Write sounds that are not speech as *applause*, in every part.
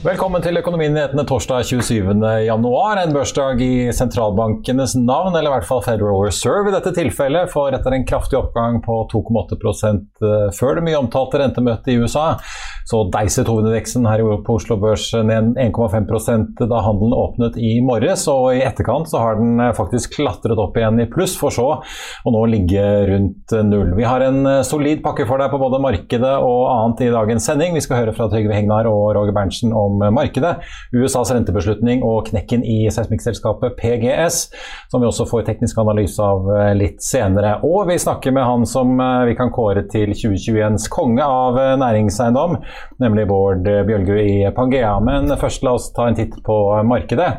Velkommen til Økonominyhetene torsdag 27. januar, en børsdag i sentralbankenes navn, eller i hvert fall Federal Reserve i dette tilfellet, for etter en kraftig oppgang på 2,8 før det mye omtalte rentemøtet i USA, så deiset hovedindeksen her på Oslo Børs ned 1,5% da handelen åpnet i morges, og i etterkant så har den faktisk klatret opp igjen i pluss, for så å nå ligge rundt null. Vi har en solid pakke for deg på både markedet og annet i dagens sending. Vi skal høre fra Trygve Hegnar og Roger Berntsen om markedet, USAs rentebeslutning og knekken i seismikkselskapet PGS, som vi også får teknisk analyse av litt senere. Og vi snakker med han som vi kan kåre til 2021s konge av næringseiendom, nemlig Bård Bjølgu i Pangea. Men først la oss ta en titt på markedet.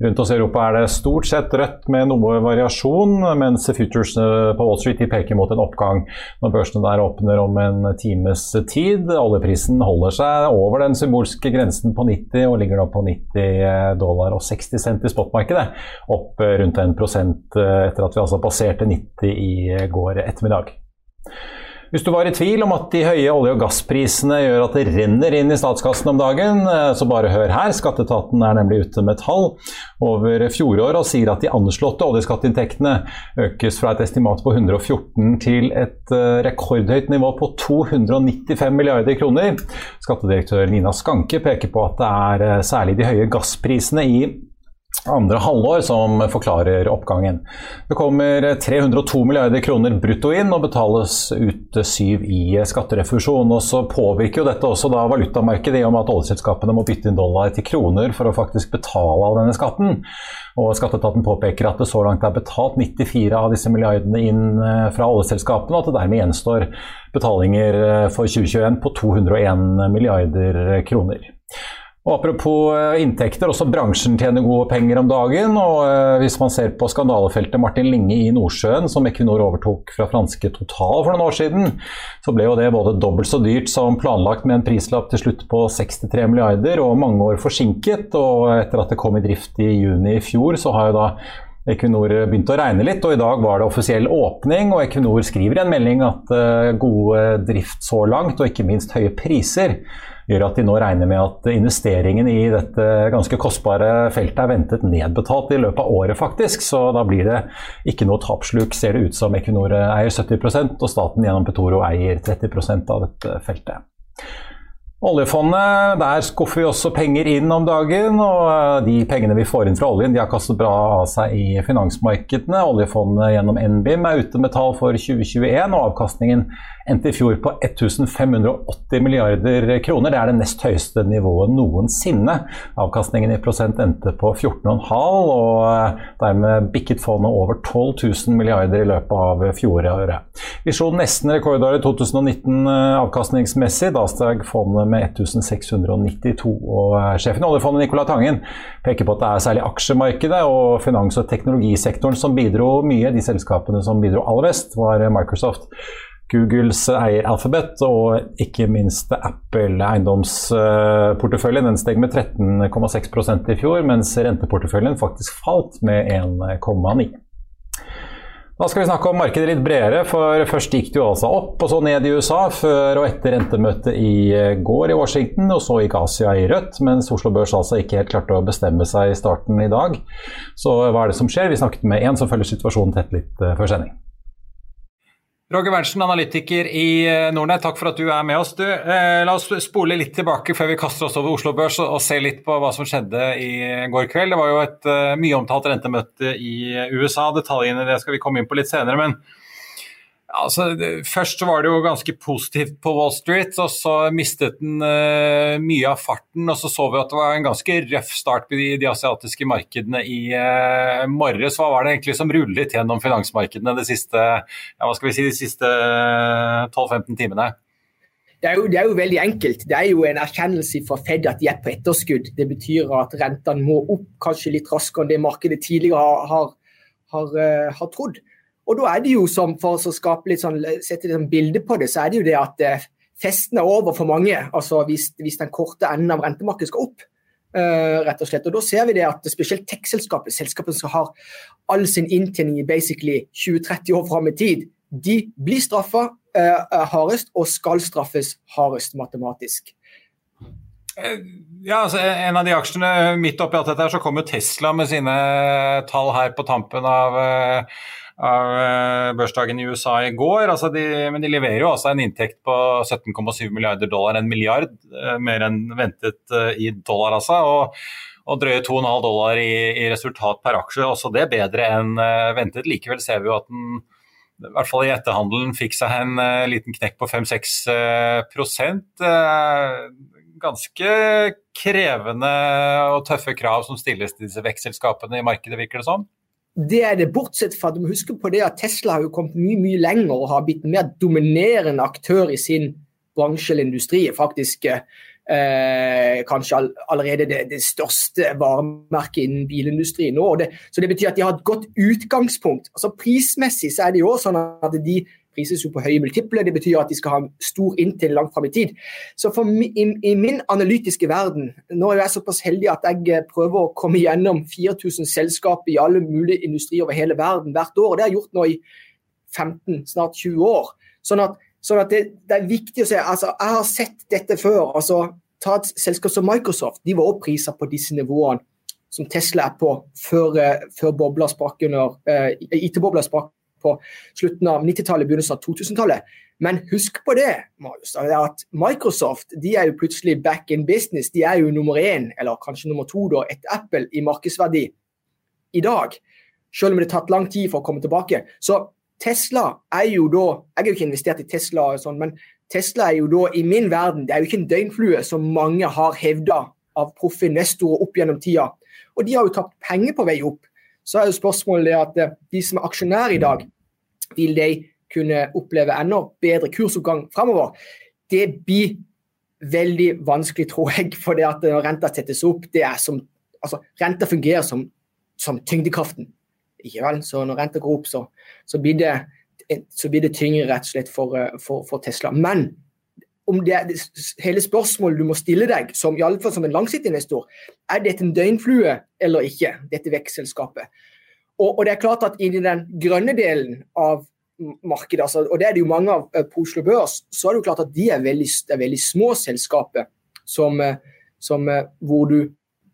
Rundt oss i Europa er det stort sett rødt med noe variasjon, mens futures på Wall Street peker mot en oppgang når børsene der åpner om en times tid. Oljeprisen holder seg over den symbolske grensen på 90 og ligger nå på 90 dollar og 60 cent i spotmarkedet. Opp rundt 1% etter at vi altså passerte 90 i går ettermiddag. Hvis du var i tvil om at de høye olje- og gassprisene gjør at det renner inn i statskassen om dagen, så bare hør her. Skatteetaten er nemlig ute med tall over fjoråret og sier at de anslåtte oljeskatteinntektene økes fra et estimat på 114 til et rekordhøyt nivå på 295 milliarder kroner. Skattedirektør Nina Skanke peker på at det er særlig de høye gassprisene i andre halvår som forklarer oppgangen. Det kommer 302 milliarder kroner brutto inn og betales ut syv i skatterefusjon. Og så påvirker jo dette også da valutamarkedet i og med at oljeselskapene må bytte inn dollar til kroner for å faktisk betale av denne skatten. Og Skatteetaten påpeker at det så langt er betalt 94 av disse milliardene inn fra oljeselskapene, og at det dermed gjenstår betalinger for 2021 på 201 milliarder kroner. Og Apropos inntekter, også bransjen tjener gode penger om dagen. og Hvis man ser på skandalefeltet Martin Linge i Nordsjøen, som Equinor overtok fra franske Total for noen år siden, så ble jo det både dobbelt så dyrt som planlagt med en prislapp til slutt på 63 milliarder, og mange år forsinket. og Etter at det kom i drift i juni i fjor, så har jo da Equinor begynte å regne litt, og i dag var det offisiell åpning. og Equinor skriver i en melding at gode drift så langt, og ikke minst høye priser, gjør at de nå regner med at investeringen i dette ganske kostbare feltet er ventet nedbetalt i løpet av året, faktisk. Så da blir det ikke noe tapsluk, ser det ut som. Equinor eier 70% og staten gjennom Petoro eier 30% av dette feltet. Oljefondet, der skuffer vi også penger inn om dagen, og de pengene vi får inn fra oljen, de har kastet bra av seg i finansmarkedene. Oljefondet gjennom NBIM er ute med tall for 2021, og avkastningen endte i fjor på 1580 milliarder kroner. Det er det nest høyeste nivået noensinne. Avkastningen i prosent endte på 14,5, og dermed bikket fondet over 12 000 milliarder i løpet av fjoråret. Vi slo nesten rekordåret 2019 avkastningsmessig. Da steg fondet med 1692. Og sjefen i oljefondet, Nicolai Tangen, peker på at det er særlig aksjemarkedet og finans- og teknologisektoren som bidro mye. De selskapene som bidro aller best, var Microsoft. Googles eier Alphabet og ikke minst Apple eiendomsporteføljen. Den steg med 13,6% i fjor, mens renteporteføljen faktisk falt med 1,9. Da skal vi snakke om markedet litt bredere, for først gikk det jo altså opp og så ned i USA før og etter rentemøtet i eh, går i Washington, og så gikk Asia i rødt, mens Oslo Børs altså ikke helt klarte å bestemme seg i starten i dag. Så hva er det som skjer? Vi snakket med en som følger situasjonen tett litt eh, før sending. Roger Berntsen, analytiker i eh, Nordnett, takk for at du er med oss. Du, eh, la oss spole litt tilbake før vi kaster oss over Oslo Børs og, og se litt på hva som skjedde i går kveld. Det var jo et uh, mye omtalt rentemøte i USA. Detaljene det skal vi komme inn på litt senere. men Altså, først var det jo ganske positivt på Wall Street, og så mistet den uh, mye av farten. Og så så vi at det var en ganske røff start på de, de asiatiske markedene i uh, morges. Hva var det egentlig som rullet gjennom finansmarkedene de siste, ja, si, de siste 12-15 timene? Det er, jo, det er, jo, veldig enkelt. Det er jo en erkjennelse fra Fed at de er på etterskudd. Det betyr at rentene må opp kanskje litt raskere enn det markedet tidligere har, har, har, har trodd. Og da er det jo som, For å skape litt sånn, sette litt sånn bilde på det, så er det jo det at eh, festen er over for mange. altså Hvis, hvis den korte enden av rentemarkedet skal opp. Uh, rett og slett. Og Da ser vi det at spesielt tech-selskapet, selskapet som har all sin inntjening i basically 20-30 år fram i tid, de blir straffa uh, hardest og skal straffes hardest matematisk. Ja, altså En av de aksjene midt oppi alt dette her, så kom jo Tesla med sine tall her på tampen av av eh, børsdagen i USA i går. Altså de, men de leverer jo altså en inntekt på 17,7 milliarder dollar, en milliard eh, mer enn ventet eh, i dollar, altså. Og, og drøye 2,5 dollar i, i, resultat per aksje. Også det bedre enn ventet. Likevel ser vi jo at den i hvert fall i etterhandelen fikk seg en liten knekk på 5-6 uh, Ganske krevende og tøffe krav som stilles til disse vekstselskapene i markedet, virker det som? Sånn det er det, bortsett fra du må huske på det at Tesla har jo kommet mye mye lenger og har blitt en mer dominerende aktør i sin bransje eller industri. Faktisk eh, kanskje allerede det, det, største varemerket innen bilindustrien nå. Det, så det betyr at de har et godt utgangspunkt. Altså Prismessig så er det jo også sånn at de prises jo på høye multipler. Det betyr at de skal ha stor inntil langt fram i tid. Så for, i, i, min analytiske verden, nå er jeg såpass heldig at jeg eh, prøver å komme gjennom 4000 selskaper i alle mulige industrier over hele verden hvert år. og Det har jeg gjort nå i 15, snart 20 år. Sånn at, sånn at det, det, er viktig å se. altså Jeg har sett dette før. altså Ta et selskap som Microsoft. De var også priser på disse nivåene som Tesla er på før, eh, før IT-bobla sprakk på slutten av 90-tallet, begynnelsen av 2000-tallet. Men husk på det, Marius, at Microsoft de er jo plutselig back in business. De er jo nummer én, eller kanskje nummer to, da, etter Apple i markedsverdi i dag. Selv om det har tatt lang tid for å komme tilbake. Så Tesla er jo da Jeg har jo ikke investert i Tesla, og sånn, men Tesla er jo da i min verden det er jo ikke en døgnflue som mange har hevda av proffe investorer opp gjennom tida. Og de har jo tapt penger på vei opp så er jo spørsmålet at eh, de som er aksjonærer i dag, vil de kunne oppleve enda bedre kursoppgang fremover? Det blir veldig vanskelig, tror jeg. *laughs* For det at når renta settes opp, det er som altså, Renta fungerer som, som tyngdekraften. Ikke vel? Så når renta går opp, så, så, blir det, så, blir det, tyngre rett og slett for, eh, for, for Tesla. Men om det er hele spørsmålet du må stille deg, som i alle fall som en langsiktig investor, er dette en døgnflue eller ikke, dette vekstselskapet. Og, og, det er klart at i den grønne delen av markedet, altså, og det er det jo mange av eh, på Oslo Børs, så er det jo klart at de er veldig, er veldig små selskaper som, eh, som, eh, hvor du,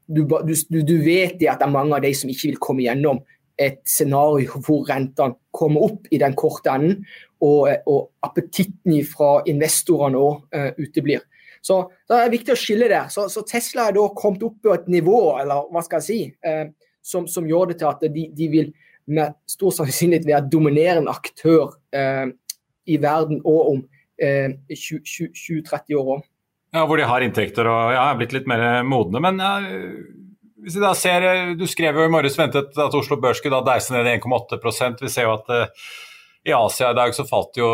du, du, du vet at det er mange av de som ikke vil komme gjennom et scenario hvor rentene kommer opp i den korte enden, og, og appetitten fra investorene òg uh, uteblir. Så det er viktig å skille der. Så, så, Tesla er da kommet opp på et nivå, eller hva skal jeg si, uh, som, som, gjør det til at de, de, vil med stor sannsynlighet være dominerende aktør uh, i verden og om 20-30 år. Ja, Hvor de har inntekter og ja, er blitt litt mer modne. Men hvis vi da ser, Du skrev jo i morges ventet at Oslo Børs skulle deise ned i 1,8% Vi ser jo at uh, i Asia i dag så falt jo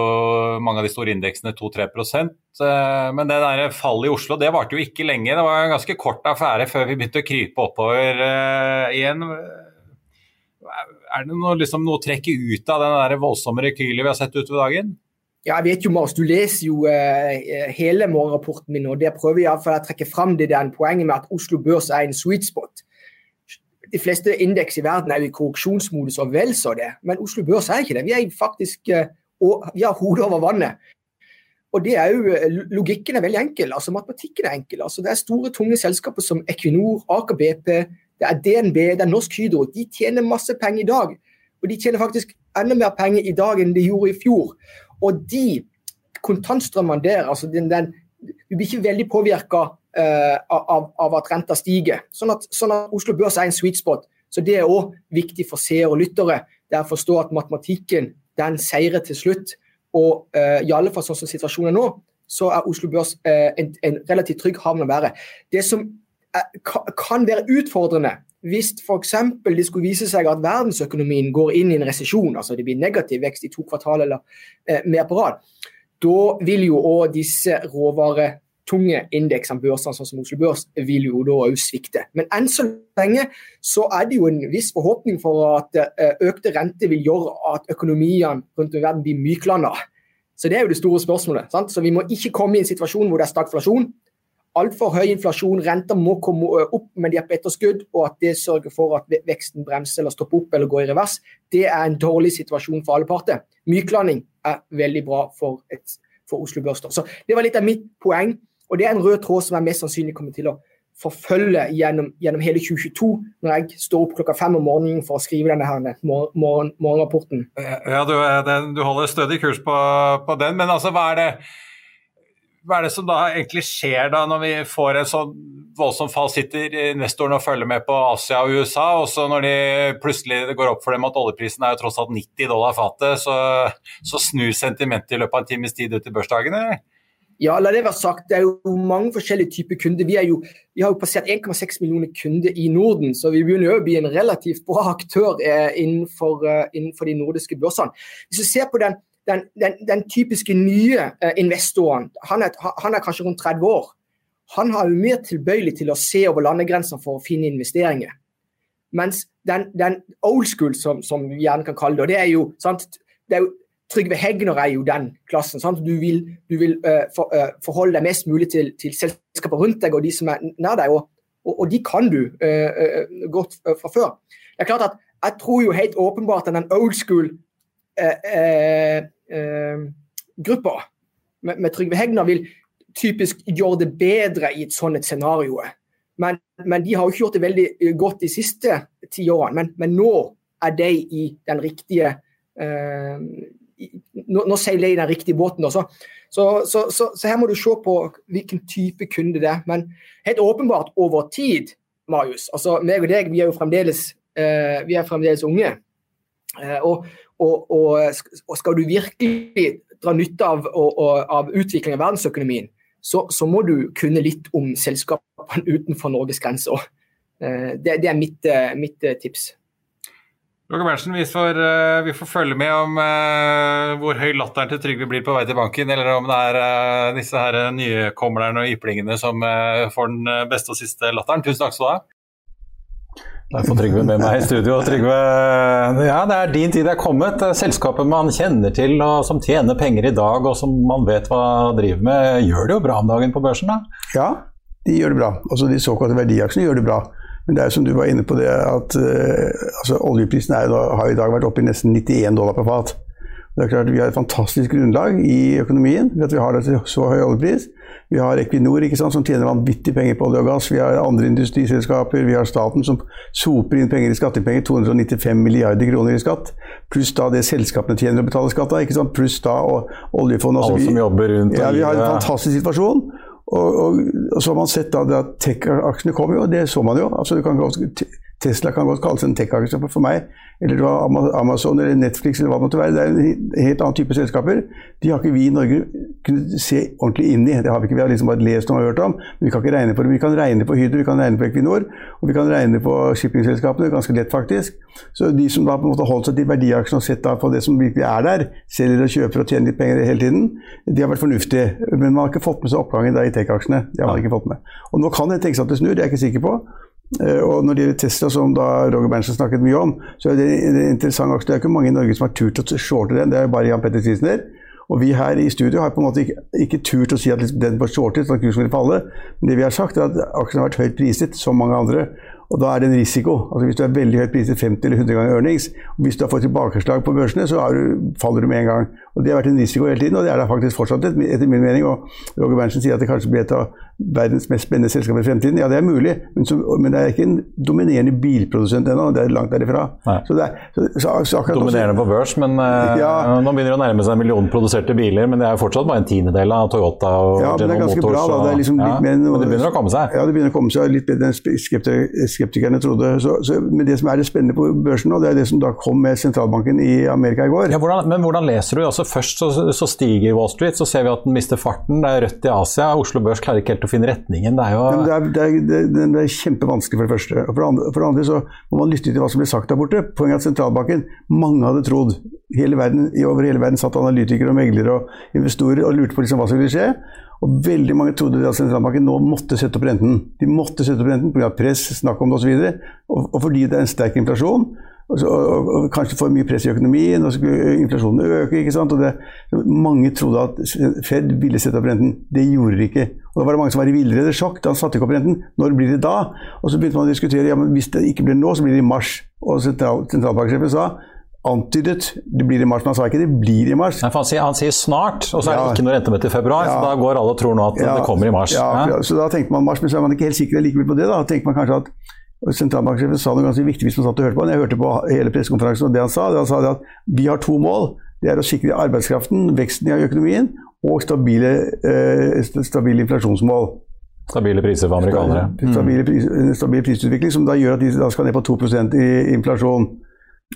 mange av de store indeksene 2-3 uh, Men det der fallet i Oslo det varte jo ikke lenge. Det var en ganske kort affære før vi begynte å krype oppover igjen. Er det noe, liksom, noe å trekke ut av den der voldsomme rekylet vi har sett utover dagen? Ja, jeg vet jo, Mars, Du leser jo uh, hele morgenrapporten min, og det prøver jeg å trekke fram det der poenget med at Oslo Børs er en sweet spot. de fleste indeks i verden er jo i korreksjonsmodus og vel så det, men Oslo Børs er ikke det. Vi er faktisk og vi har hodet over vannet. Og det er jo, Logikken er veldig enkel, altså matematikken er enkel. altså Det er store, tunge selskaper som Equinor, Aker BP, det er DNB, det er Norsk Hydro. De tjener masse penger i dag. Og de tjener faktisk enda mer penger i dag enn de gjorde i fjor. Og de kontantstrømmene der, altså den, den, du blir ikke veldig påvirka eh, av, av, at renta stiger. Sånn at, sånn at Oslo Børs er en sweet spot. Så det er òg viktig for seere og lyttere. Det er å forstå at matematikken den seirer til slutt. Og uh, i alle fall sånn som situasjonen er nå, så er Oslo Børs uh, en, en, relativt trygg havn å være. Det som er, kan være utfordrende hvis f.eks. det skulle vise seg at verdensøkonomien går inn i en resesjon, altså det blir negativ vekst i to kvartal eller eh, mer på rad, da vil jo òg disse råvaretunge indeksene, børsene sånn som Oslo Børs, vil jo da òg svikte. Men enn så lenge så er det jo en viss forhåpning for at eh, økte renter vil gjøre at økonomiene rundt i verden blir myklanda. Så det er jo det store spørsmålet. Sant? Så vi må ikke komme i en situasjon hvor det er stagflasjon. Altfor høy inflasjon, renter må komme eh, opp, men de er på etterskudd, og at det sørger for at veksten bremser eller stopper opp eller går i revers, det er en dårlig situasjon for alle parter. Myklanding er veldig bra for, et, for Oslo Børs. Så det var litt av mitt poeng. Og det er en rød tråd som jeg mest sannsynlig kommer til å forfølge gjennom, gjennom hele 2022, når jeg står opp klokka fem om morgenen for å skrive denne her morgen, morgenrapporten. Ja, du, du, holder stødig kurs på, på, den, men altså, hva er, det, hva er det som da egentlig skjer da når vi får en sånn voldsom fall? Sitter investorene og følger med på Asia og USA, og så når de plutselig går opp for dem at oljeprisen er jo tross alt 90 dollar fatet, så, så snur sentimentet i løpet av en times tid ut i børsdagene? Ja, la det være sagt. Det er jo mange forskjellige typer kunder. Vi, jo, vi har jo passert 1,6 millioner kunder i Norden, så vi begynner jo å bli en relativt bra aktør eh, innenfor, eh, innenfor, de nordiske børsene. Hvis du ser på den, den, den, den typiske nye eh, investoren, han er, han er, kanskje rundt 30 år. Han har jo mer tilbøyelig til å se over landegrensene for å finne investeringer. Mens den, den old school, som, som, vi gjerne kan kalle det, og det er jo, sant, det er jo Trygve Hegner er jo den klassen. Sant? Du vil, du vil uh, for, uh, forholde deg mest mulig til, til, selskaper rundt deg og de som er nær deg, og, og, og de kan du uh, godt fra før. Det er klart at Jeg tror jo helt åpenbart at den old school gruppa med, med, Trygve Hegner vil typisk gjøre det bedre i et sånt scenario. Men, men, de har jo ikke gjort det veldig godt de siste ti årene. Men, men nå er de i den riktige nå, nå seiler de i den riktige båten. Så, så, så, så, her må du se på hvilken type kunde det er. Men helt åpenbart over tid, Marius. altså meg og deg, vi er jo fremdeles, eh, vi er fremdeles unge. Eh, og, og, og, og, skal du virkelig dra nytte av, av utviklingen av verdensøkonomien, så, så, må du kunne litt om selskapene utenfor Norges grenser. Uh, det, det, er mitt, mitt tips. Roger Berntsen, vi, vi, får følge med om hvor høy latteren til Trygve blir på vei til banken, eller om det er disse her nykomlerne og yplingene som får den beste og siste latteren. Tusen takk skal du ha. Der får Trygve med meg i studio. Trygve, ja, det er din tid er kommet. Selskapet man kjenner til og som tjener penger i dag og som man vet hva driver med, gjør det jo bra om dagen på børsen? da? Ja, de gjør det bra. Altså De såkalte verdiaksjene gjør det bra. Men det er som du var inne på det at uh, altså, oljeprisen er, har i dag vært oppe i nesten 91 dollar per fat. Det er klart Vi har et fantastisk grunnlag i økonomien ved at vi har så høy oljepris. Vi har Equinor ikke sant, som tjener vanvittig penger på olje og gass. Vi har andre industriselskaper. Vi har staten som soper inn penger i skattepenger. 295 milliarder kroner i skatt. Pluss da det selskapene tjener å betale skatt av. Pluss da og oljefondet. Alle som jobber rundt Ja, Vi har en fantastisk situasjon. Og, og, og, så har man sett da at tech-aksjene kommer jo, og det så man jo. Altså, du kan Tesla kan godt kalles en tech-aksje for meg eller du har Amazon eller Netflix eller hva det måtte være. Det er en helt annen type selskaper. De har ikke vi i Norge kunnet se ordentlig inn i. Det har vi ikke. Vi har liksom bare lest om og hørt om, men vi kan ikke regne på det. Vi kan regne på Hydro, vi kan regne på Equinor, og vi kan regne på shippingselskapene. Ganske lett, faktisk. Så de som da på en måte holdt seg til verdiaksjene og sett da på det som virkelig er der, selger og kjøper og tjener litt penger hele tiden, de har vært fornuftige. Men man har ikke fått med seg oppgangen der i tech-aksjene. Det har man ikke fått med. Og nå kan det tenkes at det snur, det er jeg ikke sikker på. Eh, og når det gjelder Tesla, som da Roger Berntsen snakket mye om, så er det en interessant aksje. Det er ikke mange i Norge som har turt å shorte den, det er bare Jan Petter Sissener. Og vi her i studio har på en måte ikke, ikke turt å si at den var shortet, at kursen ville falle. Men det vi har sagt, er at aksjen har vært høyt priset, som mange andre. Og da er det en risiko. Altså Hvis du er veldig høyt priset 50 eller 100 ganger earnings, og hvis du har fått tilbakeslag på børsene, så du, faller du med en gang. Og Det har vært en risiko hele tiden, og det er det faktisk fortsatt, etter min mening. Og Roger Berntsen sier at det kanskje blir et av verdens mest spennende selskaper i fremtiden. Ja, det er mulig, men, så, men det er ikke en dominerende bilprodusent ennå. Det er langt derifra. Så det er, så, så, Dominerende på børs, men eh, Ja. nå begynner det å nærme seg millionproduserte biler. Men det er fortsatt bare en tiendedel av Toyota og Ja, er General Motors. bra. Da. Det liksom ja, men det begynner å komme seg. Ja, det begynner å komme seg litt bedre enn skeptikerne trodde. Men det som er det spennende på børsen nå, det er det som da kom med sentralbanken i Amerika i går. Ja, hvordan, men hvordan leser du? Altså Først så, så stiger Wall Street, så ser vi at den mister farten. Det er rødt i Asia. Oslo Børs klarer ikke helt å finne retningen. Det er jo det, er, det, er, det, er- kjempevanskelig for det første. Og for det, andre, for det andre så må man lytte til hva som blir sagt der borte. Poenget er at sentralbanken, mange hadde trodd hele verden, Over hele verden satt analytikere og meglere og investorer og lurte på liksom hva som ville skje. Og veldig mange trodde at sentralbanken nå måtte sette opp renten. De måtte sette opp renten pga. press, snakk om det osv. Og, og, og fordi det er en sterk inflasjon. Og, så, og, og kanskje for mye press i økonomien, og så skulle inflasjonen øke. ikke sant? Og det, mange trodde at Fed ville sette opp renten. Det gjorde de ikke. Og da var det mange som var i villrede sjokk da han satte ikke opp renten. Når blir det da? Og så begynte man å diskutere ja, men hvis det ikke blir nå, så blir det i mars. Og sentral, sentralbanksjefen sa antydet det blir i mars, men han sa ikke det blir i mars. Nei, for han, sier, han sier snart, og så er det Ja. ikke noe rentemøte i februar. Så da går alle og tror nå at Ja, det kommer i mars. Ja, Ja. Så da tenkte man mars, men så er man ikke helt sikker likevel på det. Da tenkte man kanskje at Sentralbanksjefen sa noe ganske viktig hvis man satt og hørte på han. Jeg hørte på hele pressekonferansen og det han sa. Det han sa det at vi har to mål. Det er å sikre arbeidskraften, veksten i økonomien og stabile, eh, stabile inflasjonsmål. Stabile priser for amerikanere. Stabile pris, stabile prisutvikling som da gjør at de da skal ned på 2% i inflasjon.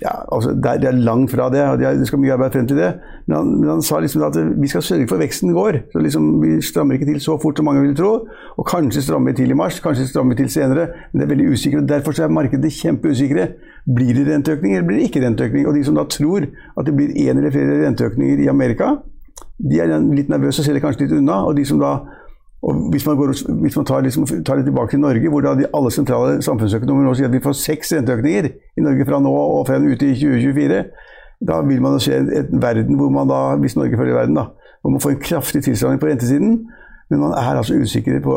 Ja, altså det er, langt fra det, og det, skal mye arbeid frem til det. Men han, men han sa liksom at vi skal sørge for at veksten går. Så liksom, Vi strammer ikke til så fort som mange vil tro. Og kanskje strammer vi til i mars, kanskje strammer vi til senere. Men det er veldig usikkert. og Derfor så er markedet kjempeusikre. Blir det renteøkning eller blir det ikke renteøkning? Og de som da tror at det blir én eller flere renteøkninger i Amerika, de er litt nervøse og ser det kanskje litt unna. Og de som da og hvis man, går, hvis man tar, liksom, tar det tilbake til Norge, hvor de alle sentrale samfunnsøkonomer nå sier at vi får seks renteøkninger i Norge fra nå og frem ut i 2024, da vil man se en, en verden hvor man da, hvis Norge følger verden, da, hvor man får en kraftig tilstramning på rentesiden. Men man er altså usikker på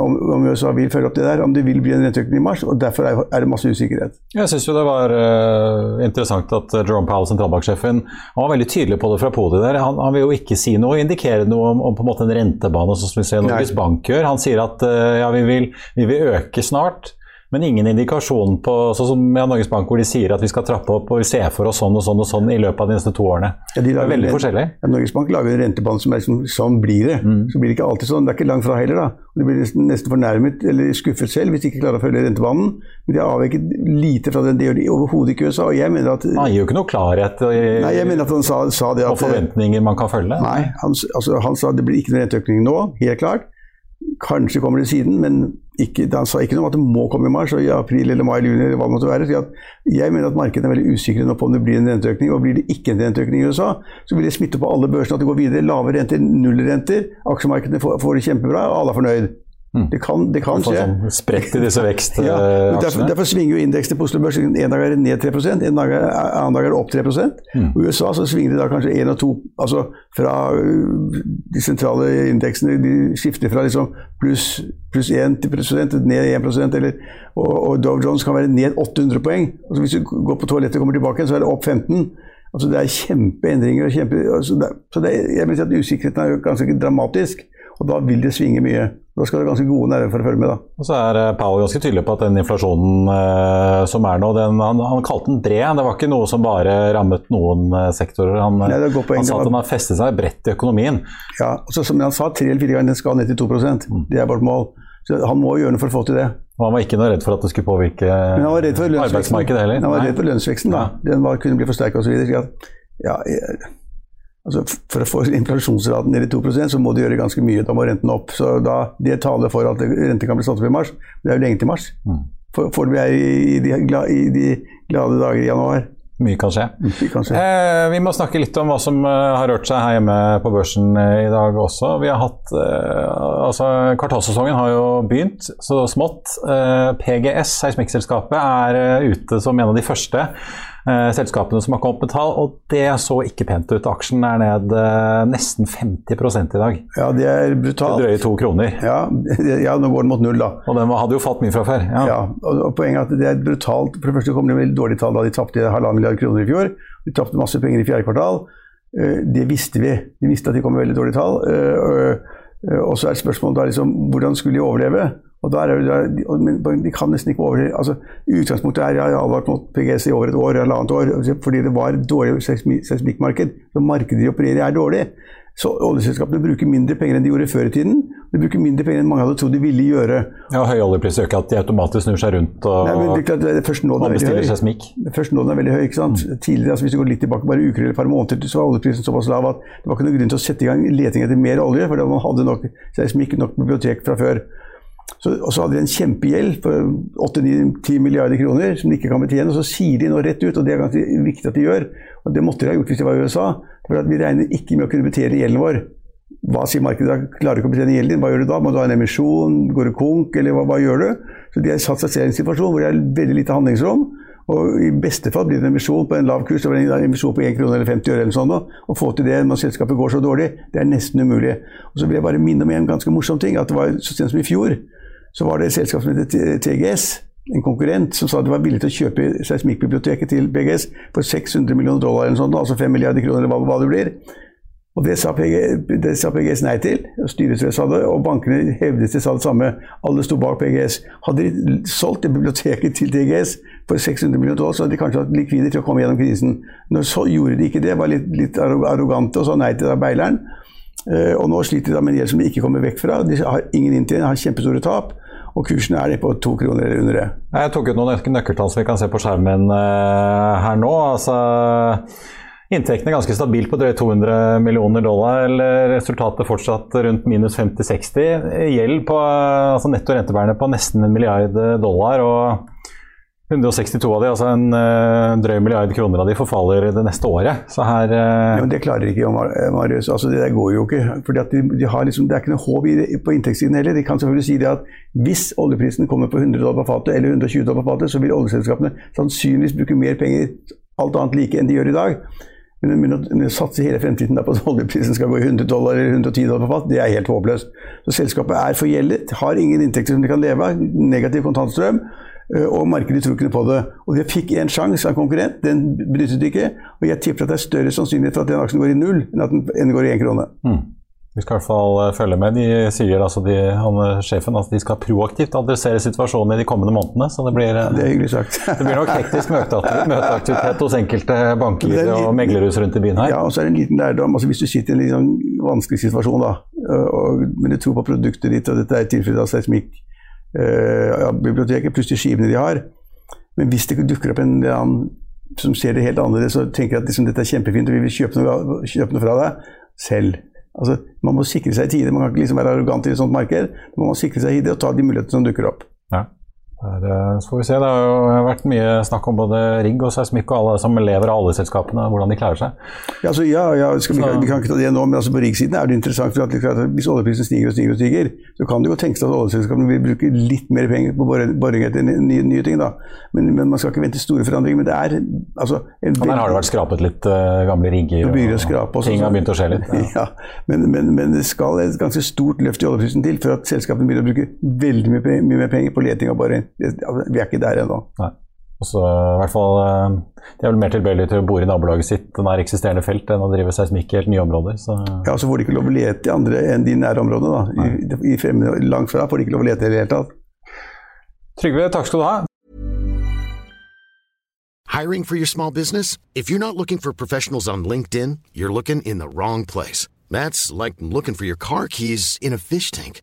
om, om USA vil følge opp det der, om det vil bli en renteøkning i mars. og Derfor er, er det masse usikkerhet. Jeg syns det var uh, interessant at Jerome Powell, sentralbanksjefen, var veldig tydelig på det fra podiet der. Han, han vil jo ikke si noe, indikere noe om, om på en måte en rentebane, sånn som vi ser Norges. Bank gjør. Han sier at uh, ja, vi vil, vi vil øke snart. Men ingen indikasjon på sånn som ja, Norges Bank, hvor de sier at vi skal trappe opp og vi ser for oss sånn og sånn og sånn i løpet av de neste to årene. Ja, de det er veldig en- forskjellig. Ja, Norges Bank lager en rentebane som er liksom, sånn blir det. Så blir det ikke alltid sånn. Det er ikke langt fra heller. da. De blir nesten, nesten fornærmet eller skuffet selv hvis de ikke klarer å følge rentebanen. Men de har avveket lite fra den. Det gjør de overhodet ikke i USA. Og jeg mener at, Han gir jo ikke noe klarhet i, nei, jeg mener at han sa, sa det og forventninger man kan følge. Nei, han, altså, han sa det blir ikke noen renteøkning nå, helt klart. Kanskje kommer det siden, men ikke, han sa ikke noe om at det må komme i mars og i april eller mai eller juni. eller hva det måtte være. Jeg mener at markedene er veldig usikre på om det blir en renteøkning. Og blir det ikke en renteøkning i USA, så vil det smitte på alle børsene at det går videre. Lave renter, nullrenter. Aksjemarkedene får, får det kjempebra, og alle er fornøyd. Det kan, det kan skje. sånn spredt i disse *laughs* Ja, derfor, derfor svinger jo indeksene på Oslo Børs. En dag er det ned 3 en dag er, annen dag er det opp 3 Og I USA så svinger det da kanskje 1 og 2 Altså fra øh, de sentrale indeksene de skifter fra liksom pluss plus 1 til prosent, ned 1% eller, og, og Dow Jones kan være ned 800 poeng. Altså hvis du går på toalettet og kommer tilbake så er det opp 15. Altså Det er kjempeendringer. Kjempe, altså det, så det, jeg vil si at usikkerheten er jo ganske dramatisk. Og da vil det svinge mye. Da skal det ganske gode nerver for å følge med. da. Og så er eh, Powell ganske tydelig på at den inflasjonen eh, som er nå, den, han, han kalte den bred. Det var ikke noe som bare rammet noen eh, sektorer. Han, Nei, han sa at den har festet seg bredt i økonomien. Ja, så, som han sa, tre eller fire ganger den skal ned til 2 Det er vårt mål. Så han må gjøre noe for å få til det. Og han var ikke noe redd for at det skulle påvirke Men han var redd for arbeidsmarkedet heller. Han var redd for lønnsveksten, da. Den var, kunne bli forsterka osv. Ja, jeg- altså, for å få inflasjonsraten ned i 2% så må du gjøre ganske mye. Da må renten opp. Så da, Det taler for at renten kan bli satt opp i mars. Det er jo lenge til mars. For, Foreløpig er i, de i de glade dager i januar. Mye kan skje. Vi kan skje. Eh, vi må snakke litt om hva som eh, har rørt seg her hjemme på børsen eh, i dag også. Vi har hatt, eh, altså Kvartalssesongen har jo begynt, så smått. Eh, PGS, seismikkselskapet, er eh, ute som en av de første. Eh, selskapene som har kommet med tall, og det så ikke pent ut. Aksjen er ned eh, nesten 50 i dag. Ja, det er brutalt. Drøye to kroner. Ja, ja, nå går den mot null, da. Og den hadde jo falt mye fra før. Ja. Ja, og Poenget er at det er brutalt. For det første kom det veldig dårlige tall da de tapte halvannen milliard kroner i fjor. De tapte masse penger i fjerde kvartal. Eh, Det visste vi. Vi visste at de kom med veldig dårlige tall. Og så er spørsmålet da liksom hvordan skulle de overleve? Og det, de kan nesten ikke overleve. Altså, Utgangspunktet er jeg har advart mot PGS i over et år, halvannet år, fordi det var dårlig seismi- seismikkmarked. Så markedet de opererer i er dårlig. Så oljeselskapene bruker mindre penger enn de gjorde før i tiden. De bruker mindre penger enn mange hadde trodd de ville gjøre. Ja, Høy oljepris gjør ikke at de automatisk snur seg rundt og, Nei, det er klart, det er først nå den er bestiller seismikk. Først nå den er veldig høy. ikke sant? Tidligere, altså Hvis du går litt tilbake, bare uker eller et par måneder, så var oljeprisen såpass lav at det var ikke noen grunn til å sette i gang leting etter mer olje, fordi man hadde nok seismikk, nok bibliotek fra før. Så, og så hadde de en kjempegjeld på 8-10 milliarder kroner som de ikke kan betjene. Og så sier de nå rett ut, og det er ganske viktig at de gjør, og det måtte de ha gjort hvis de var i USA, for at vi regner ikke med å kunne betjene gjelden vår. Hva sier markedet da? Klarer du ikke å betjene gjelden din, hva gjør du da? Må du ha en emisjon? Går du konk, eller hva, hva gjør du? Så de har satt seg selv i en situasjon hvor det er veldig lite handlingsrom. Og i beste fall blir det en emisjon på en lav kurs, en emisjon på 1 krone eller 50 øre eller sånn. Å få til det når selskapet går så dårlig, det er nesten umulig. Og så vil jeg bare minne om en ganske morsom ting. at det var Så sent som i fjor så var det et selskap som heter TGS, en konkurrent, som sa at de var villig til å kjøpe seismikkbiblioteket til BGS for 600 millioner dollar, eller sånt, altså 5 milliarder kroner, eller hva det blir. Og det sa, PG, det sa PGS nei til, og styret sa det, og bankene hevdet de sa det samme. Alle sto bak PGS. Hadde de solgt det biblioteket til TGS for 600 millioner dollar, så hadde de kanskje hatt likvider til å komme gjennom krisen. Nå gjorde de ikke det, var litt, litt arrogante og sa nei til beileren. Eh, og nå sliter de da med en gjeld som de ikke kommer vekk fra. De har ingen inntjening, har kjempestore tap. Og kursen er på to kroner eller under det. Jeg tok ut noen nøk- nøkkeltall som vi kan se på skjermen eh, her nå. Altså, inntektene er ganske stabilt på drøye 200 millioner dollar. eller Resultatet fortsatt rundt minus 50-60. Gjeld på altså netto rentebærende på nesten en milliard dollar. og 162 av de, altså en eh, drøy milliard kroner av de forfaller det neste året. Så her eh, Ja, men det klarer ikke Marius. Altså, det der går jo ikke. Fordi de, de liksom, det er ikke noe håp på inntektssiden heller. De kan selvfølgelig si det at hvis oljeprisen kommer på 100 dollar på fatet, eller 120 dollar på fatet, så vil oljeselskapene sannsynligvis bruke mer penger, alt annet like, enn de gjør i dag. Men, å, begynne å satse hele fremtiden på at oljeprisen skal gå i 100 dollar eller 110 dollar på fat, det er helt håpløst. Så selskapet er forgjeldet, har ingen inntekter som de kan leve av, negativ kontantstrøm. Og markedet tror ikke på det. Og de fikk en sjanse av en konkurrent, den benyttet de ikke. Og jeg tipper at det er større sannsynlighet for at den aksjen går i null, enn at den, går i én krone. Vi skal i hvert fall eh, følge med. De sier altså de, han, eh, sjefen at de skal proaktivt adressere situasjonen i de kommende månedene. Så det blir, eh, Det er sagt. *laughs* det blir nok hektisk møteaktivitet, hos enkelte banker er og meglerhus rundt i byen her. Ja, og så er det en liten lærdom. altså Hvis du sitter i en sånn vanskelig situasjon, da, og, men du tror på produktet ditt, og dette er i tilfelle av seismikk, øh, ja, biblioteket pluss de skivene de har Men hvis det dukker opp en eller annen som ser det helt annerledes og tenker at liksom, dette er kjempefint og vi vil kjøpe noe, kjøpe noe fra deg, selv. Altså, man må sikre seg i tide. Man kan ikke liksom være arrogant i et sånt marked. Man må sikre seg i det og ta de mulighetene som dukker opp. Ja. Der, så får vi se. Det har jo vært mye snakk om både rigg og seismikk og alle som lever av oljeselskapene, hvordan de klarer seg. Ja, altså, ja, ja skal, vi, kan, vi kan ikke ta det nå, men altså på riggsiden er det interessant. at, liksom, Hvis oljeprisen stiger og stiger, og stiger, så kan det jo tenkes at oljeselskapene vil bruke litt mer penger på boring etter nye, nye ting. Men, men man skal ikke vente store forandringer. Men det er altså en Og der har det vært skrapet litt uh, gamle rigger, og, og skrape også, ting har begynt å skje litt. *laughs* Ja. Ja, men, men, men det skal et ganske stort løft i oljeprisen til for at selskapene begynner å bruke veldig mye, mye mer penger på leting og boring. Det- Vi er ikke der ennå. Også, i hvert fall eh, De er vel mer tilbøyelige til å bore i nabolaget sitt nær eksisterende felt enn å drive seismikk i helt nye områder. Så Ja, så får de ikke lov å lete i andre enn de nære områdene. da. I, i fremmede, langt fra får de ikke lov å lete i det hele tatt. Trygve, takk skal du ha. Hiring for your small business? If you're not looking for professionals on LinkedIn, you're looking in the wrong place. That's like looking for your car keys in a fish tank.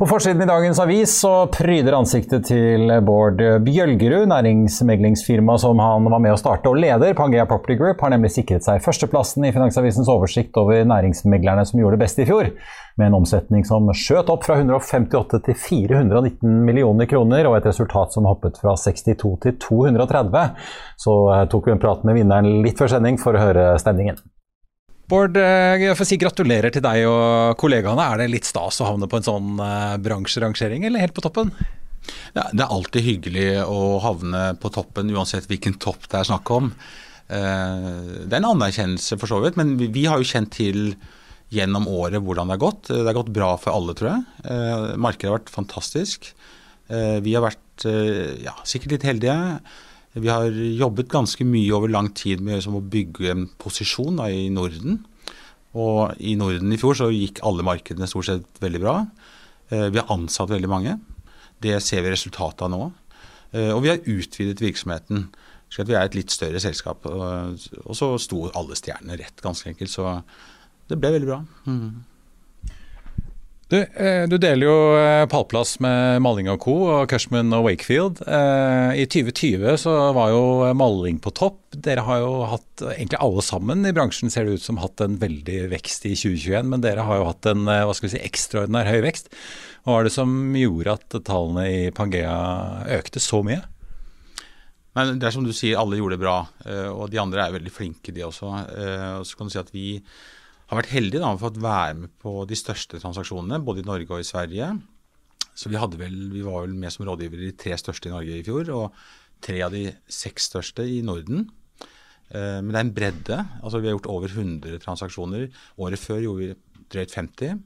På forsiden i dagens avis så pryder ansiktet til Bård Bjølgerud, næringsmeglingsfirma som han var med å starte og leder. Pangea Property Group har nemlig sikret seg førsteplassen i Finansavisens oversikt over næringsmeglerne som gjorde det best i fjor, med en omsetning som skjøt opp fra 158 til 419 millioner kroner, og et resultat som hoppet fra 62 til 230. Så tok vi en prat med vinneren litt før sending for å høre stemningen. Bård, eh, jeg får si gratulerer til deg og kollegaene. Er det litt stas å havne på en sånn uh, bransjerangering, eller helt på toppen? Ja, det er alltid hyggelig å havne på toppen, uansett hvilken topp det er snakk om. Uh, det er en anerkjennelse, for så vidt, men vi, har jo kjent til gjennom året hvordan det har gått. Det har gått bra for alle, tror jeg. Markedet har vært fantastisk. vi har vært ja, sikkert litt heldige. Vi har jobbet ganske mye over lang tid med å bygge en posisjon da, i Norden. Og i Norden i fjor så gikk alle markedene stort sett veldig bra. Eh, vi har ansatt veldig mange. Det ser vi resultatet av nå. Eh, og vi har utvidet virksomheten. Så vi er et litt større selskap. Og så sto alle stjernene rett, ganske enkelt. Så det ble veldig bra. Mm. Du, eh, du, deler jo eh, pallplass med Malling og co. og Cushman og Wakefield. Eh, I 2020 så var jo Malling på topp. Dere har jo hatt, egentlig alle sammen i bransjen ser det ut som hatt en veldig vekst i 2021, men dere har jo hatt en hva skal vi si, ekstraordinær høy vekst. Hva var det som gjorde at tallene i Pangea økte så mye? Men det er som du sier, alle gjorde det bra. Og de andre er veldig flinke, de også. Og så kan du si at vi har vært heldige da, med å være med på de største transaksjonene, både i Norge og i Sverige. Så vi, vel, vi var vel med som rådgiver i de tre største i Norge i fjor, og tre av de seks største i Norden. Eh, men det er en bredde. altså Vi har gjort over 100 transaksjoner. Året før gjorde vi drøyt 50.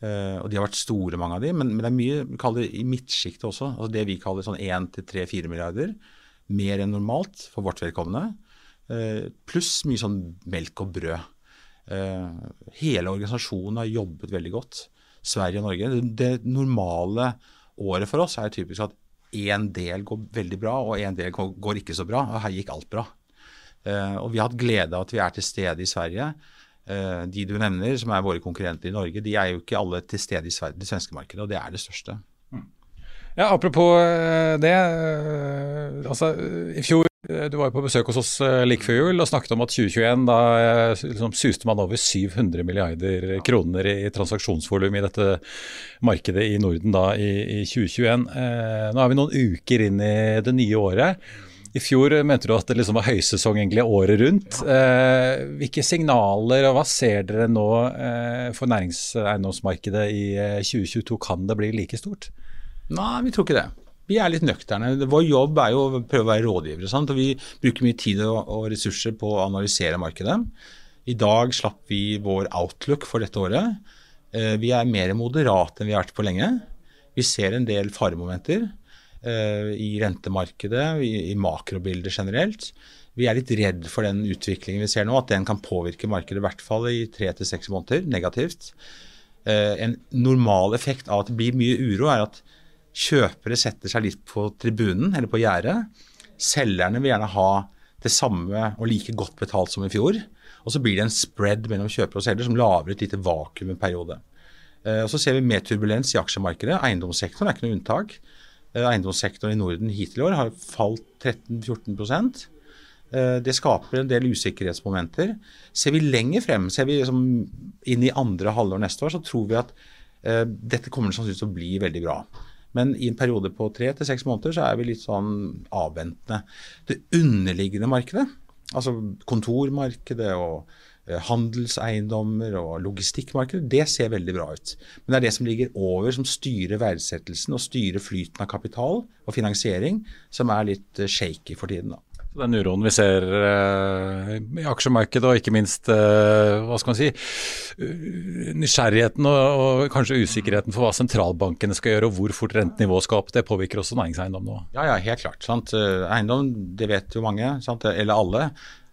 Eh, og de har vært store, mange av de, men, men det er mye vi kaller det i midtsjiktet også. altså Det vi kaller sånn 1-3-4 milliarder. Mer enn normalt for vårt vedkommende. Eh, pluss mye sånn melk og brød. Eh, hele organisasjonen har jobbet veldig godt. Sverige og Norge. Det, normale året for oss er typisk at én del går veldig bra, og én del går ikke så bra. Og her gikk alt bra. Uh, og vi har hatt glede av at vi er til stede i Sverige. Uh, de du nevner, som er våre konkurrenter i Norge, de er jo ikke alle til stede i Sverige, det svenske markedet, og det er det største. Mm. Ja, Apropos det. altså, I fjor du var jo på besøk hos oss eh, like før jul og snakket om at 2021 da eh, liksom, suste man over 700 milliarder kroner i transaksjonsvolum i dette markedet i Norden da i, i 2021. Eh, nå er vi noen uker inn i det nye året. I fjor mente du at det liksom var høysesong egentlig året rundt. Eh, hvilke signaler og hva ser dere nå eh, for næringseiendomsmarkedet i 2022? Eh, kan det bli like stort? Nei, vi tror ikke det vi er litt nøkterne. Vår jobb er jo å prøve å være rådgivere. Sant? og Vi bruker mye tid og ressurser på å analysere markedet. I dag slapp vi vår outlook for dette året. Eh, vi er mer moderate enn vi har vært på lenge. Vi ser en del faremomenter eh, i rentemarkedet, i makrobildet generelt. Vi er litt redd for den utviklingen vi ser nå, at den kan påvirke markedet i hvert fall i tre til seks måneder negativt. Eh, en normal effekt av at det blir mye uro, er at Kjøpere setter seg litt på tribunen eller på gjerdet. Selgerne vil gjerne ha det samme og like godt betalt som i fjor. Og så blir det en spread mellom kjøper og selger som lager et lite vakuum en periode. Eh, og Så ser vi mer turbulens i aksjemarkedet. Eiendomssektoren er ikke noe unntak. Eh, eiendomssektoren i Norden hittil i år har falt 13-14 eh, Det skaper en del usikkerhetsmomenter. Ser vi lenger frem, ser vi liksom inn i andre halvår neste år, så tror vi at dette kommer sannsynligvis til å bli veldig bra. Men i en periode på tre til seks måneder så er vi litt sånn avventende. Det underliggende markedet, altså kontormarkedet og Eh, handelseiendommer og logistikkmarkedet, det ser veldig bra ut. Men det er det som ligger over, som styrer verdsettelsen og styrer flyten av kapital og finansiering, som er litt eh, shaky for tiden. da. Den uroen vi ser uh, i aksjemarkedet, og ikke minst uh, hva skal man si, uh, nysgjerrigheten og, og, kanskje usikkerheten for hva sentralbankene skal gjøre og hvor fort rentenivået skal opp, det påvirker også næringseiendom nå? Ja, ja, helt klart. Sant? Eiendom, det vet jo mange, sant? eller alle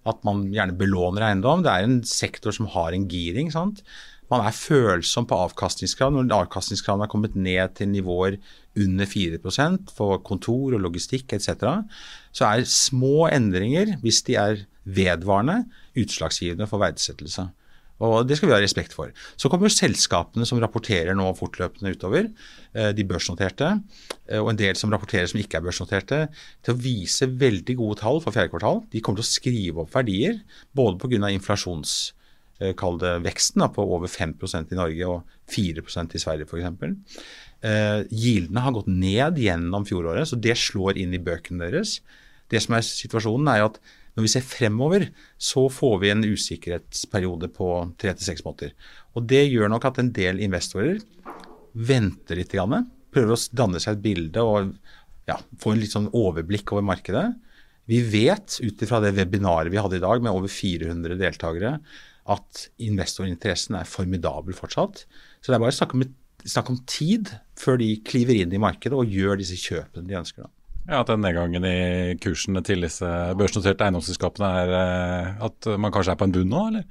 at man gjerne belåner eiendom. Det er en sektor som har en giring. sant? Man er følsom på avkastningskrav. Når avkastningskravene er kommet ned til nivåer under 4% for kontor og logistikk etc., så er små endringer, hvis de er vedvarende, utslagsgivende for verdsettelse. Og Det skal vi ha respekt for. Så kommer selskapene som rapporterer nå fortløpende utover, eh, de børsnoterte, eh, og en del som rapporterer som ikke er børsnoterte, til å vise veldig gode tall for fjerde kvartal. De kommer til å skrive opp verdier, både pga. inflasjons eh, på over 5% i Norge og 4% i Sverige f.eks. Gildene har gått ned gjennom fjoråret, så det slår inn i bøkene deres. Det som er situasjonen er at når vi ser fremover, så får vi en usikkerhetsperiode på tre til seks måneder. Og Det gjør nok at en del investorer venter litt, prøver å danne seg et bilde og ja, få en litt sånn overblikk over markedet. Vi vet ut ifra det webinaret vi hadde i dag med over 400 deltakere, at investorinteressen er formidabel fortsatt. Så det er bare snakk om, snakk om tid før de kliver inn i markedet og gjør disse kjøpene de ønsker. da. Ja, At den nedgangen i kursene til disse børsnoterte eiendomsselskapene er eh, at man kanskje er på en bunn nå, eller?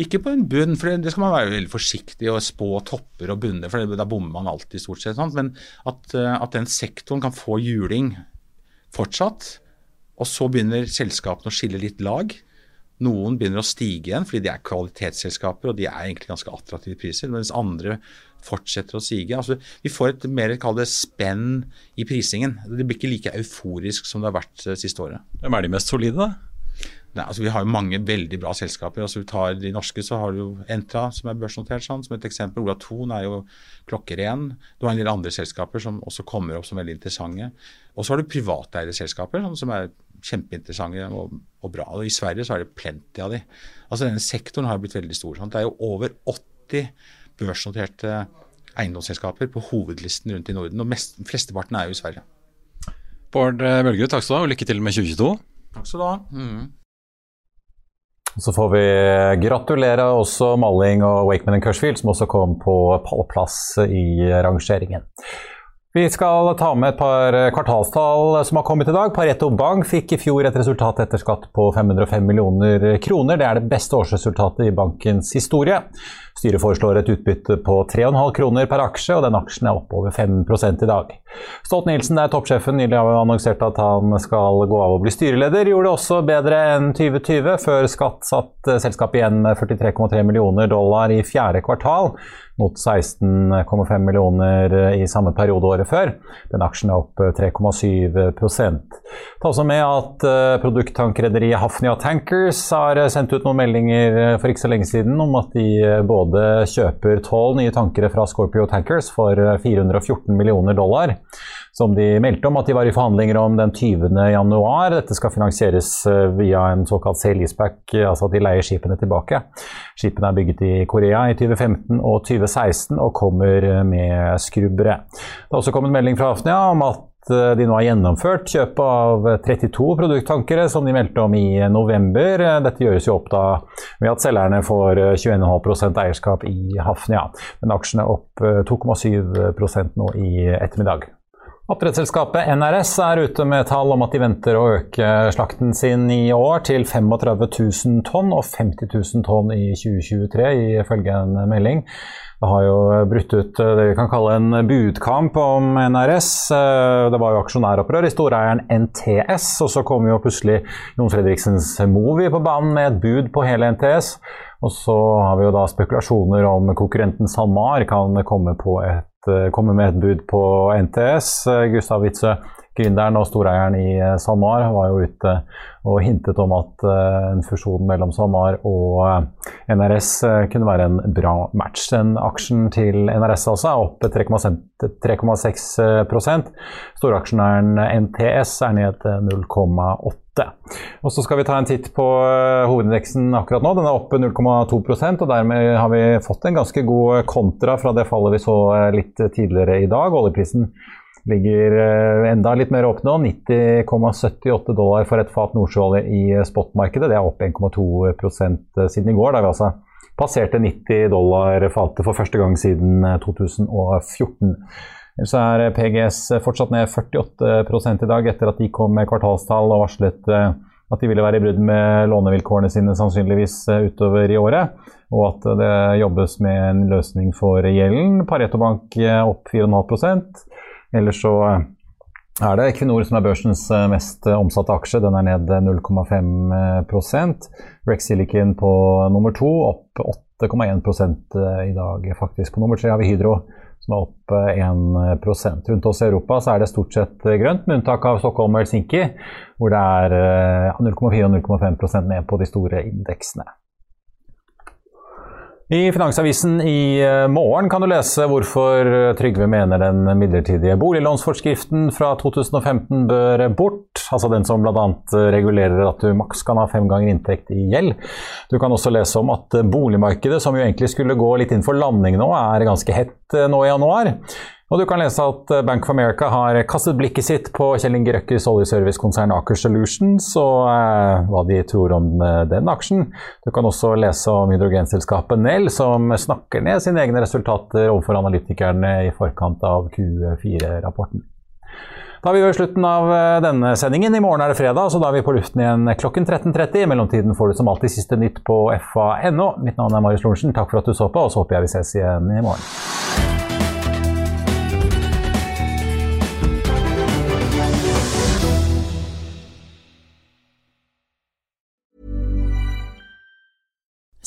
Ikke på en bunn, for det skal man være veldig forsiktig og spå topper og bunner, for da bommer man alltid stort sett. Sant? Men at, eh, at, den sektoren kan få juling fortsatt, og så begynner selskapene å skille litt lag. Noen begynner å stige igjen fordi de er kvalitetsselskaper og de er egentlig ganske attraktive priser, mens andre fortsetter å sige. Altså, vi får et mer spenn i prisingen. Det blir ikke like euforisk som det har vært uh, siste året. Hvem er de mest solide, da? Nei, altså, vi har jo mange veldig bra selskaper. Altså, vi tar De norske så har du jo Entra, som er børsnotert sånn, som et eksempel. Ola Thon er jo klokkeren. Du har en del andre selskaper som også kommer opp som veldig interessante. Og så har du privateide selskaper sånn, som er kjempeinteressante og, og, bra. Og I Sverige så er det plenty av de. Altså Denne sektoren har blitt veldig stor. Sånn. Det er jo over 80 børsnoterte eiendomsselskaper på hovedlisten rundt i Norden. Og mest, flesteparten er jo i Sverige. Bård Bølgerud, takk skal du ha, og lykke til med 2022. Takk skal du ha. Mm. Så får vi gratulere også Malling og Wakeman Cushfield, som også kom på pallplass i rangeringen. Vi skal ta med et par kvartalstall som har kommet i dag. Pareto Bank fikk i fjor et resultat etter skatt på 505 millioner kroner. Det er det beste årsresultatet i bankens historie. Styret foreslår et utbytte på 3,5 kroner per aksje, og den aksjen er opp over 5 i dag. Stolt-Nielsen, der toppsjefen, nylig har annonsert at han skal gå av og bli styreleder. Gjorde det også bedre enn 2020. Før skatt satt selskapet igjen med 43,3 millioner dollar i fjerde kvartal, mot 16,5 millioner i samme periode året før. Den aksjen er opp 3,7% Ta også med at eh, produkttankrederiet Hafnia Tankers har sendt ut noen meldinger eh, for ikke så lenge siden om at de både både kjøper tolv nye tankere fra Scorpio Tankers for 414 eh, millioner dollar, som de meldte om at de var i forhandlinger om den 20. januar. Dette skal finansieres eh, via en såkalt sale-leaseback, altså at de leier skipene tilbake. Skipene er bygget i Korea i 2015 og 2016 og kommer med skrubbere. Det har også kommet melding fra Afnia om at Eh, de nå har gjennomført kjøpet av 32 produkttankere, som de meldte om i november. Dette gjøres jo opp da ved at selgerne får 21,5% eierskap i Hafnia. Men aksjene opp 2,7 eh, nå i ettermiddag. Oppdrettsselskapet NRS er ute med tall om at de venter å øke slakten sin i år til 35 000 tonn og 50 000 tonn i 2023, ifølge en melding. Har jo brutt ut det vi kan kalle en budkamp om NRS. Det var jo aksjonæropprør i storeieren NTS, og så kom jo plutselig Jon Fredriksens Movi på banen med et bud på hele NTS. Og så har vi jo da spekulasjoner om konkurrenten SalMar kan komme et Eh, komme med et bud på NTS. Eh, Gustav Witzøe, gründeren og storeieren i eh, SalMar, var jo ute og hintet om at en fusjon mellom SalMar og NRS kunne være en bra match. Den aksjen til NRS altså er opp 3,6% Storaksjonæren NTS er ned 0,8 og så skal vi ta en titt på eh, hovedindeksen akkurat nå. Den er oppe 0,2% og dermed har vi fått en ganske god kontra fra det fallet vi så eh, litt tidligere i dag. Oljeprisen ligger eh, enda litt mer opp nå. 90,78 dollar for et fat nordsjøolje i spotmarkedet. Det er opp 1,2 siden i går, da vi altså passerte 90 dollar fatet for første gang siden 2014. Så er PGS fortsatt ned 48 i dag etter at de kom med kvartalstall og varslet eh, at de ville være i brudd med lånevilkårene sine sannsynligvis eh, utover i året. Og at det jobbes med en løsning for gjelden. Pareto Bank eh, opp 4,5 Ellers så er det Equinor som er børsens mest omsatte aksje. Den er ned 0,5 Rex Silicon på nummer to opp 8,1 i dag, faktisk. På nummer tre har vi Hydro som er opp 1 eh, Rundt oss i Europa så er det stort sett eh, grønt, med unntak av Stockholm og Helsinki, hvor det er 0,4 eh, og 0,5% ned på de store indeksene. I Finansavisen i eh, morgen kan du lese hvorfor Trygve mener den midlertidige boliglånsforskriften fra 2015 bør bort, altså den som bl.a. regulerer at du maks kan ha fem ganger inntekt i gjeld. Du kan også lese om at boligmarkedet, som jo egentlig skulle gå litt inn for landing nå, er ganske hett eh, nå i januar. Og du kan lese at eh, Bank of America har kastet blikket sitt på Kjell Inge Røkkes oljeservicekonsern Aker Solutions og eh, hva de tror om eh, den aksjen. Du kan også lese om hydrogenselskapet Nell, som snakker ned sine egne resultater overfor analytikerne i forkant av Q4-rapporten. Da er vi ved slutten av eh, denne sendingen. I morgen er det fredag, så da er vi på luften igjen klokken 13.30. I mellomtiden får du som alltid siste nytt på fa.no. Mitt navn er Marius Lorentzen. Takk for at du så på, og så håper jeg vi ses igjen i morgen.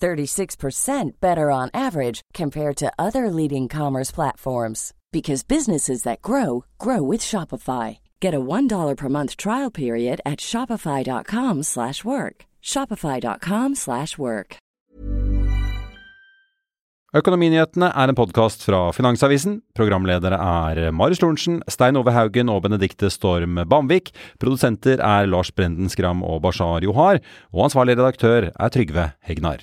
36% better on average compared to other leading commerce platforms because businesses that grow grow with Shopify. Get a $1 per month trial period at shopify.com/work. shopify.com/work. Økonominyhetene er en podkast fra Finansavisen. Programledere er Marius Lorentzen, Stein Ove Haugen og Benedikte Storm Bamvik. Produsenter er Lars Brenden Skram og Bashar Johar. Og ansvarlig redaktør er Trygve Hegnar.